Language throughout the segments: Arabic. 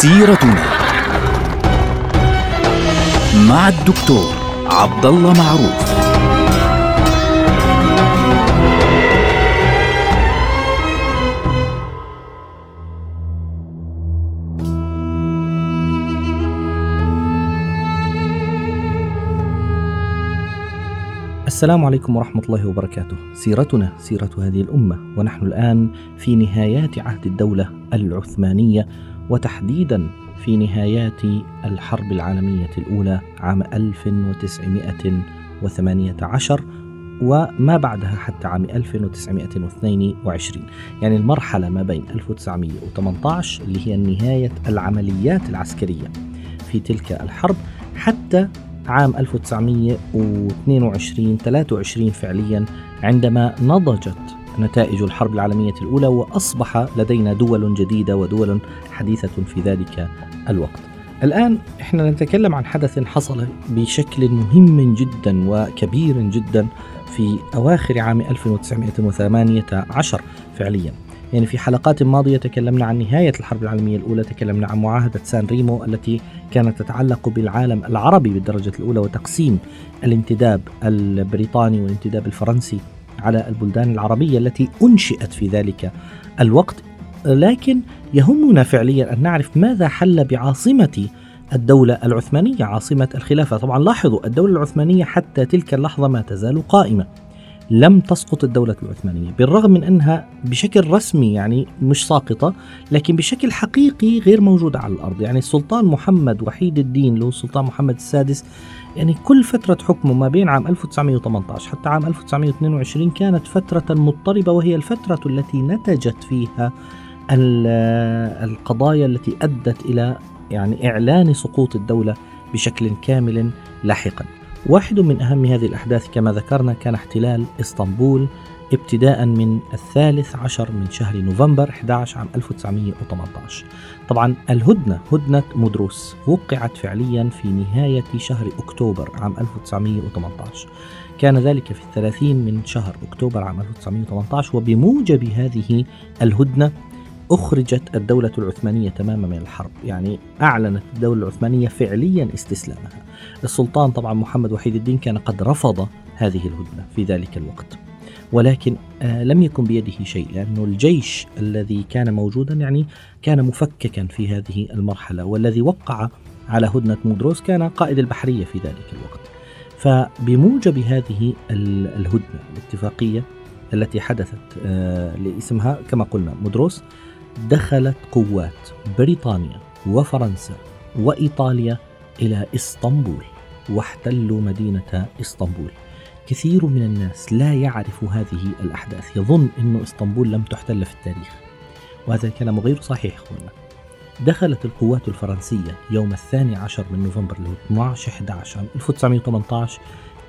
سيرتنا مع الدكتور عبد الله معروف السلام عليكم ورحمة الله وبركاته. سيرتنا سيرة هذه الأمة، ونحن الآن في نهايات عهد الدولة العثمانية وتحديدا في نهايات الحرب العالمية الأولى عام 1918 وما بعدها حتى عام 1922 يعني المرحلة ما بين 1918 اللي هي نهاية العمليات العسكرية في تلك الحرب حتى عام 1922 23 فعليا عندما نضجت نتائج الحرب العالمية الأولى وأصبح لدينا دول جديدة ودول حديثة في ذلك الوقت. الآن إحنا نتكلم عن حدث حصل بشكل مهم جدا وكبير جدا في أواخر عام 1918 فعليا. يعني في حلقات ماضية تكلمنا عن نهاية الحرب العالمية الأولى تكلمنا عن معاهدة سان ريمو التي كانت تتعلق بالعالم العربي بالدرجة الأولى وتقسيم الانتداب البريطاني والانتداب الفرنسي على البلدان العربية التي أنشئت في ذلك الوقت لكن يهمنا فعليا أن نعرف ماذا حل بعاصمة الدولة العثمانية عاصمة الخلافة. طبعا لاحظوا الدولة العثمانية حتى تلك اللحظة ما تزال قائمة. لم تسقط الدولة العثمانية بالرغم من أنها بشكل رسمي يعني مش ساقطة لكن بشكل حقيقي غير موجودة على الأرض. يعني السلطان محمد وحيد الدين اللي هو السلطان محمد السادس يعني كل فترة حكمه ما بين عام 1918 حتى عام 1922 كانت فترة مضطربة وهي الفترة التي نتجت فيها القضايا التي أدت إلى يعني إعلان سقوط الدولة بشكل كامل لاحقا. واحد من أهم هذه الأحداث كما ذكرنا كان احتلال إسطنبول ابتداء من الثالث عشر من شهر نوفمبر 11 عام 1918 طبعا الهدنة هدنة مدروس وقعت فعليا في نهاية شهر أكتوبر عام 1918 كان ذلك في الثلاثين من شهر أكتوبر عام 1918 وبموجب هذه الهدنة أخرجت الدولة العثمانية تماما من الحرب يعني أعلنت الدولة العثمانية فعليا استسلامها. السلطان طبعا محمد وحيد الدين كان قد رفض هذه الهدنة في ذلك الوقت. ولكن آه لم يكن بيده شيء لأن الجيش الذي كان موجودا يعني كان مفككا في هذه المرحلة والذي وقع على هدنة مودروس كان قائد البحرية في ذلك الوقت. فبموجب هذه الهدنة الاتفاقية التي حدثت آه لاسمها كما قلنا مودروس دخلت قوات بريطانيا وفرنسا وإيطاليا إلى إسطنبول واحتلوا مدينة إسطنبول. كثير من الناس لا يعرف هذه الأحداث. يظن أن إسطنبول لم تحتل في التاريخ. وهذا الكلام غير صحيح أخوانا دخلت القوات الفرنسية يوم الثاني عشر من نوفمبر 12 11 1918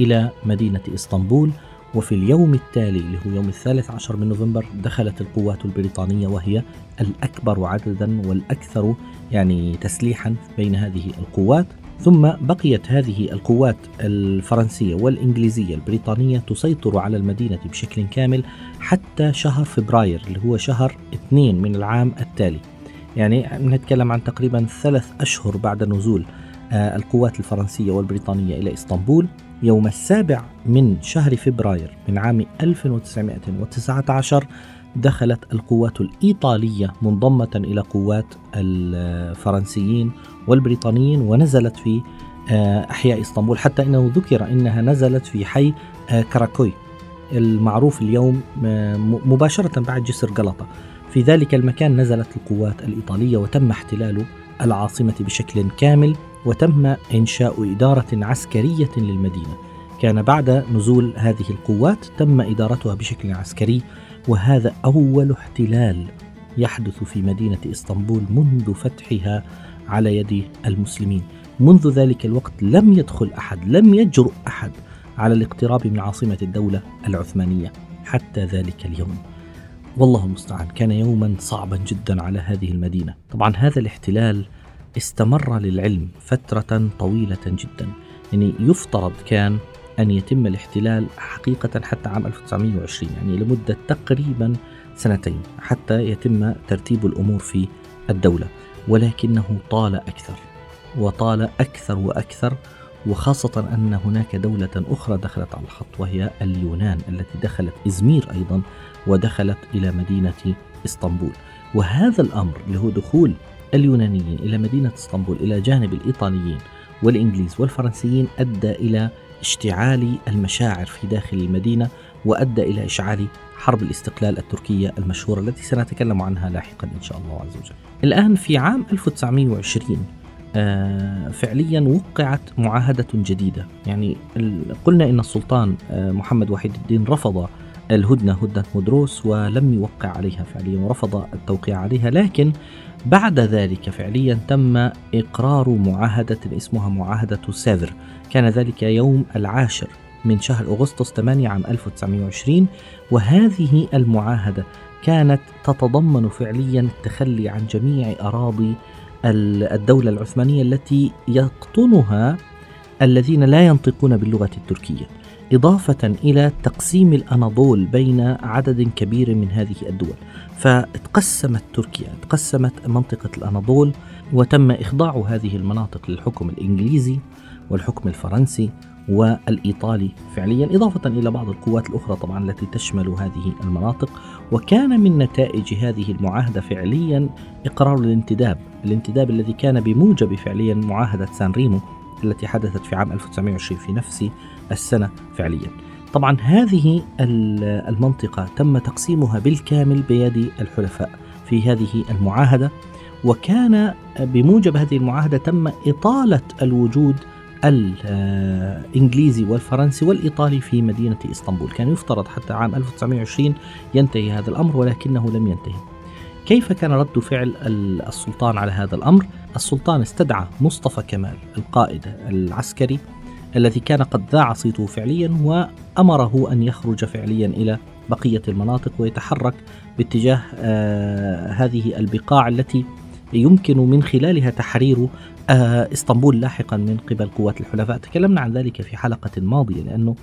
إلى مدينة إسطنبول وفي اليوم التالي اللي هو يوم الثالث عشر من نوفمبر دخلت القوات البريطانية وهي الأكبر عددا والأكثر يعني تسليحا بين هذه القوات. ثم بقيت هذه القوات الفرنسية والإنجليزية البريطانية تسيطر على المدينة بشكل كامل حتى شهر فبراير اللي هو شهر اثنين من العام التالي. يعني نتكلم عن تقريبا ثلاث أشهر بعد نزول القوات الفرنسية والبريطانية إلى إسطنبول يوم السابع من شهر فبراير من عام 1919 دخلت القوات الإيطالية منضمة إلى قوات الفرنسيين والبريطانيين ونزلت في أحياء إسطنبول حتى أنه ذكر أنها نزلت في حي كراكوي المعروف اليوم مباشرة بعد جسر غلطة في ذلك المكان نزلت القوات الإيطالية وتم احتلال العاصمة بشكل كامل وتم إنشاء إدارة عسكرية للمدينة. كان بعد نزول هذه القوات تم إدارتها بشكل عسكري وهذا أول احتلال يحدث في مدينة إسطنبول منذ فتحها على يد المسلمين. منذ ذلك الوقت لم يدخل أحد لم يجرؤ أحد على الاقتراب من عاصمة الدولة العثمانية حتى ذلك اليوم. والله المستعان كان يوما صعبا جدا على هذه المدينة. طبعا هذا الاحتلال استمر للعلم فترة طويلة جدا. يعني يفترض كان أن يتم الاحتلال حقيقة حتى عام 1920 يعني لمدة تقريبا سنتين حتى يتم ترتيب الأمور في الدولة. ولكنه طال أكثر وطال أكثر وأكثر وخاصة أن هناك دولة أخرى دخلت على الخط وهي اليونان التي دخلت إزمير أيضا ودخلت إلى مدينة إسطنبول. وهذا الأمر اللي هو دخول اليونانيين إلى مدينة إسطنبول إلى جانب الإيطاليين والإنجليز والفرنسيين أدى إلى اشتعال المشاعر في داخل المدينة وأدى إلى إشعال حرب الاستقلال التركية المشهورة التي سنتكلم عنها لاحقا إن شاء الله عز وجل. الآن في عام 1920 آه، فعليا وقعت معاهدة جديدة. يعني قلنا إن السلطان آه، محمد وحيد الدين رفض الهدنة هدنة مدروس ولم يوقع عليها فعليا ورفض التوقيع عليها. لكن بعد ذلك فعليا تم إقرار معاهدة اسمها معاهدة سافر كان ذلك يوم العاشر من شهر أغسطس 8 عام 1920 وهذه المعاهدة كانت تتضمن فعليا التخلي عن جميع أراضي الدولة العثمانية التي يقطنها الذين لا ينطقون باللغة التركية. إضافة إلى تقسيم الأناضول بين عدد كبير من هذه الدول. فتقسمت تركيا تقسمت منطقة الأناضول وتم إخضاع هذه المناطق للحكم الإنجليزي والحكم الفرنسي والإيطالي فعليا إضافة إلى بعض القوات الأخرى طبعا التي تشمل هذه المناطق. وكان من نتائج هذه المعاهدة فعليا إقرار الانتداب الانتداب الذي كان بموجب فعليا معاهدة سان ريمو التي حدثت في عام 1920 في نفس السنة فعليا. طبعا هذه المنطقة تم تقسيمها بالكامل بيد الحلفاء في هذه المعاهدة وكان بموجب هذه المعاهدة تم إطالة الوجود الإنجليزي والفرنسي والإيطالي في مدينة إسطنبول. كان يفترض حتى عام 1920 ينتهي هذا الأمر ولكنه لم ينتهي. كيف كان رد فعل السلطان على هذا الأمر؟ السلطان استدعى مصطفى كمال القائد العسكري الذي كان قد ذاع صيته فعليا وأمره أن يخرج فعليا إلى بقية المناطق ويتحرك باتجاه آه هذه البقاع التي يمكن من خلالها تحرير آه، إسطنبول لاحقا من قبل قوات الحلفاء. تكلمنا عن ذلك في حلقة ماضية لأنه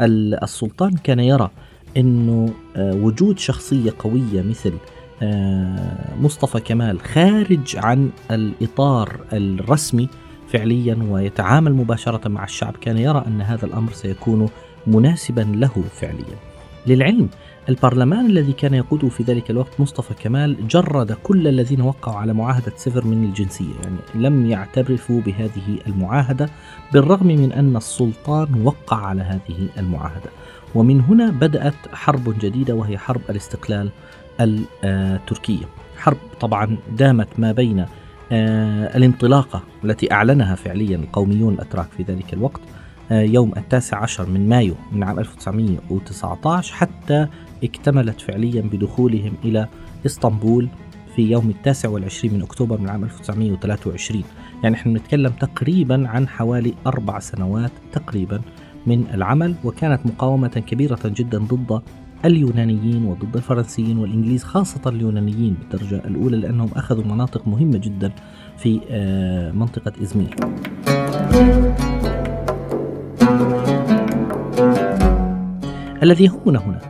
السلطان كان يرى أنه آه، وجود شخصية قوية مثل مصطفى كمال خارج عن الإطار الرسمي فعليا ويتعامل مباشرة مع الشعب كان يرى أن هذا الأمر سيكون مناسبا له فعليا. للعلم البرلمان الذي كان يقوده في ذلك الوقت مصطفى كمال جرد كل الذين وقعوا على معاهدة سفر من الجنسية يعني لم يعترفوا بهذه المعاهدة بالرغم من أن السلطان وقع على هذه المعاهدة. ومن هنا بدأت حرب جديدة وهي حرب الاستقلال التركية حرب طبعا دامت ما بين آه، الانطلاقة التي أعلنها فعليا القوميون الأتراك في ذلك الوقت آه، يوم التاسع عشر من مايو من عام 1919 حتى اكتملت فعليا بدخولهم إلى إسطنبول في يوم التاسع والعشرين من أكتوبر من عام 1923 يعني إحنا نتكلم تقريبا عن حوالي أربع سنوات تقريبا من العمل وكانت مقاومة كبيرة جدا ضد اليونانيين وضد الفرنسيين والإنجليز خاصة اليونانيين بالدرجة الأولى لأنهم أخذوا مناطق مهمة جدا في آه، منطقة إزمير. الذي يهمنا هنا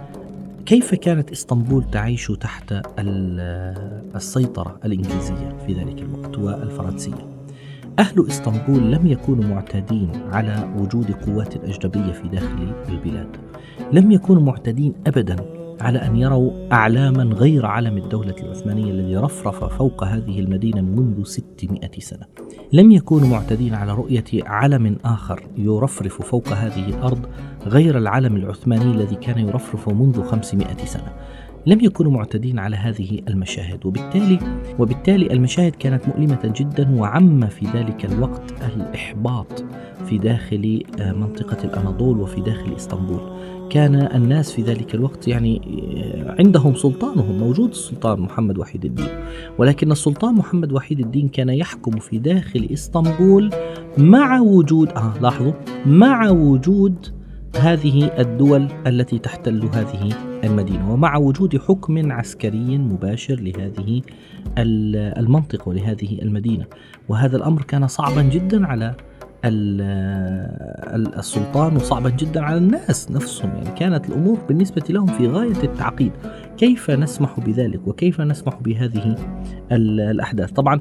كيف كانت إسطنبول تعيش تحت السيطرة الإنجليزية في ذلك الوقت والفرنسية؟ أهل إسطنبول لم يكونوا معتادين على وجود قوات أجنبية في داخل البلاد. لم يكونوا معتادين أبدا على أن يروا أعلاما غير علم الدولة العثمانية الذي رفرف فوق هذه المدينة منذ 600 سنة. لم يكونوا معتادين على رؤية علم آخر يرفرف فوق هذه الأرض غير العلم العثماني الذي كان يرفرف منذ 500 سنة. لم يكونوا معتادين على هذه المشاهد وبالتالي وبالتالي المشاهد كانت مؤلمة جدا وعم في ذلك الوقت الإحباط في داخل آه، منطقة الأناضول وفي داخل إسطنبول. كان الناس في ذلك الوقت يعني آه، عندهم سلطانهم موجود السلطان محمد وحيد الدين. ولكن السلطان محمد وحيد الدين كان يحكم في داخل إسطنبول مع وجود آه لاحظوا مع وجود هذه الدول التي تحتل هذه المدينة ومع وجود حكم عسكري مباشر لهذه المنطقة ولهذه المدينة. وهذا الأمر كان صعبا جدا على السلطان وصعبا جدا على الناس نفسهم. يعني كانت الأمور بالنسبة لهم في غاية التعقيد. كيف نسمح بذلك وكيف نسمح بهذه الأحداث؟ طبعا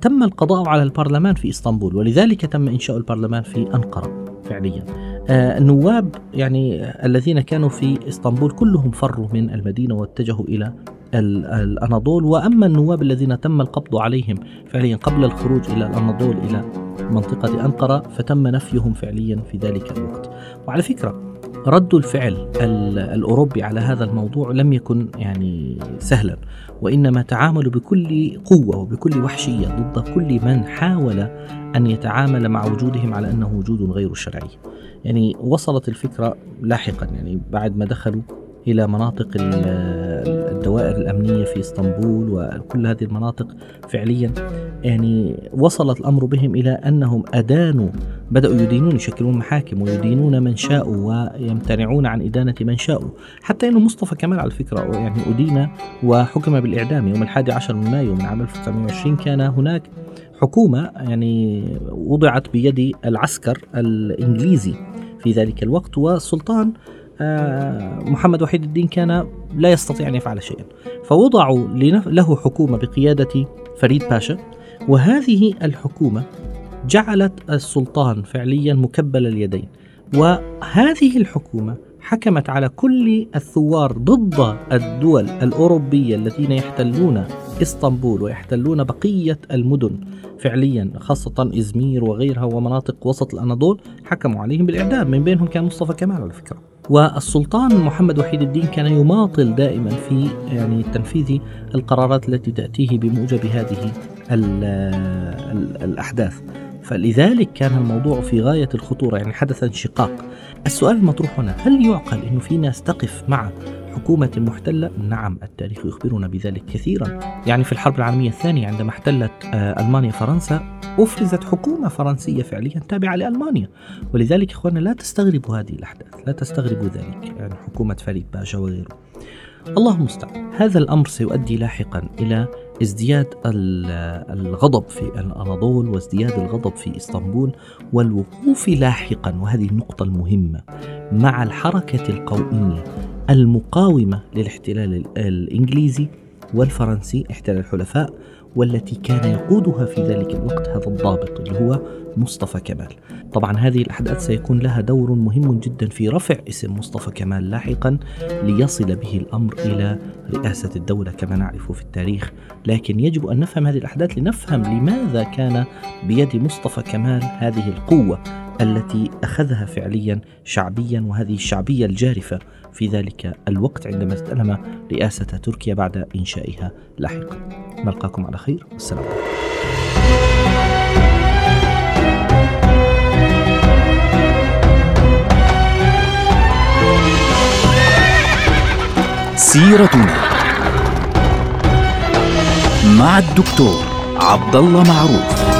تم القضاء على البرلمان في إسطنبول ولذلك تم إنشاء البرلمان في أنقرة فعليا. آه، النواب يعني الذين كانوا في إسطنبول كلهم فروا من المدينة واتجهوا إلى الأناضول وأما النواب الذين تم القبض عليهم فعليا قبل الخروج إلى الأناضول إلى منطقة أنقرة فتم نفيهم فعليا في ذلك الوقت. وعلى فكرة رد الفعل الأوروبي على هذا الموضوع لم يكن يعني سهلا وإنما تعاملوا بكل قوة وبكل وحشية ضد كل من حاول أن يتعامل مع وجودهم على أنه وجود غير شرعي. يعني وصلت الفكرة لاحقا يعني بعد ما دخلوا إلى مناطق الدوائر الأمنية في إسطنبول وكل هذه المناطق فعليا. يعني وصلت الأمر بهم إلى أنهم أدانوا بدأوا يدينون يشكلون محاكم ويدينون من شاءوا ويمتنعون عن إدانة من شاءوا. حتى إنه مصطفى كمال على فكرة يعني أدين وحكم بالإعدام يوم الحادي عشر من مايو من عام 1920 كان هناك حكومة يعني وضعت بيد العسكر الإنجليزي في ذلك الوقت والسلطان محمد وحيد الدين كان لا يستطيع أن يفعل شيئا. فوضعوا له حكومة بقيادة فريد باشا وهذه الحكومة جعلت السلطان فعليا مكبل اليدين. وهذه الحكومة حكمت على كل الثوار ضد الدول الأوروبية الذين يحتلون إسطنبول ويحتلون بقية المدن فعليا خاصة إزمير وغيرها ومناطق وسط الأناضول حكموا عليهم بالإعدام. من بينهم كان مصطفى كمال على فكرة. والسلطان محمد وحيد الدين كان يماطل دائما في يعني تنفيذ القرارات التي تأتيه بموجب هذه الأحداث. فلذلك كان الموضوع في غاية الخطورة يعني حدث انشقاق. السؤال المطروح هنا هل يعقل أنه في ناس تقف مع حكومة محتلة؟ نعم التاريخ يخبرنا بذلك كثيرا. يعني في الحرب العالمية الثانية عندما احتلت آه، ألمانيا فرنسا أفرزت حكومة فرنسية فعليا تابعة لألمانيا. ولذلك إخواننا لا تستغربوا هذه الأحداث لا تستغربوا ذلك يعني حكومة فريد باشا وغيره. الله المستعان. هذا الأمر سيؤدي لاحقا إلى ازدياد الغضب في الأناضول وازدياد الغضب في إسطنبول والوقوف لاحقا. وهذه النقطة المهمة مع الحركة القومية المقاومة للاحتلال الإنجليزي والفرنسي احتلال الحلفاء والتي كان يقودها في ذلك الوقت هذا الضابط اللي هو مصطفى كمال. طبعا هذه الأحداث سيكون لها دور مهم جدا في رفع اسم مصطفى كمال لاحقا ليصل به الأمر إلى رئاسة الدولة كما نعرف في التاريخ. لكن يجب أن نفهم هذه الأحداث لنفهم لماذا كان بيد مصطفى كمال هذه القوة. التي أخذها فعليا شعبيا وهذه الشعبية الجارفة في ذلك الوقت عندما استلم رئاسة تركيا بعد إنشائها لاحقا. نلقاكم على خير. والسلام عليكم سيرتنا مع الدكتور عبد الله معروف.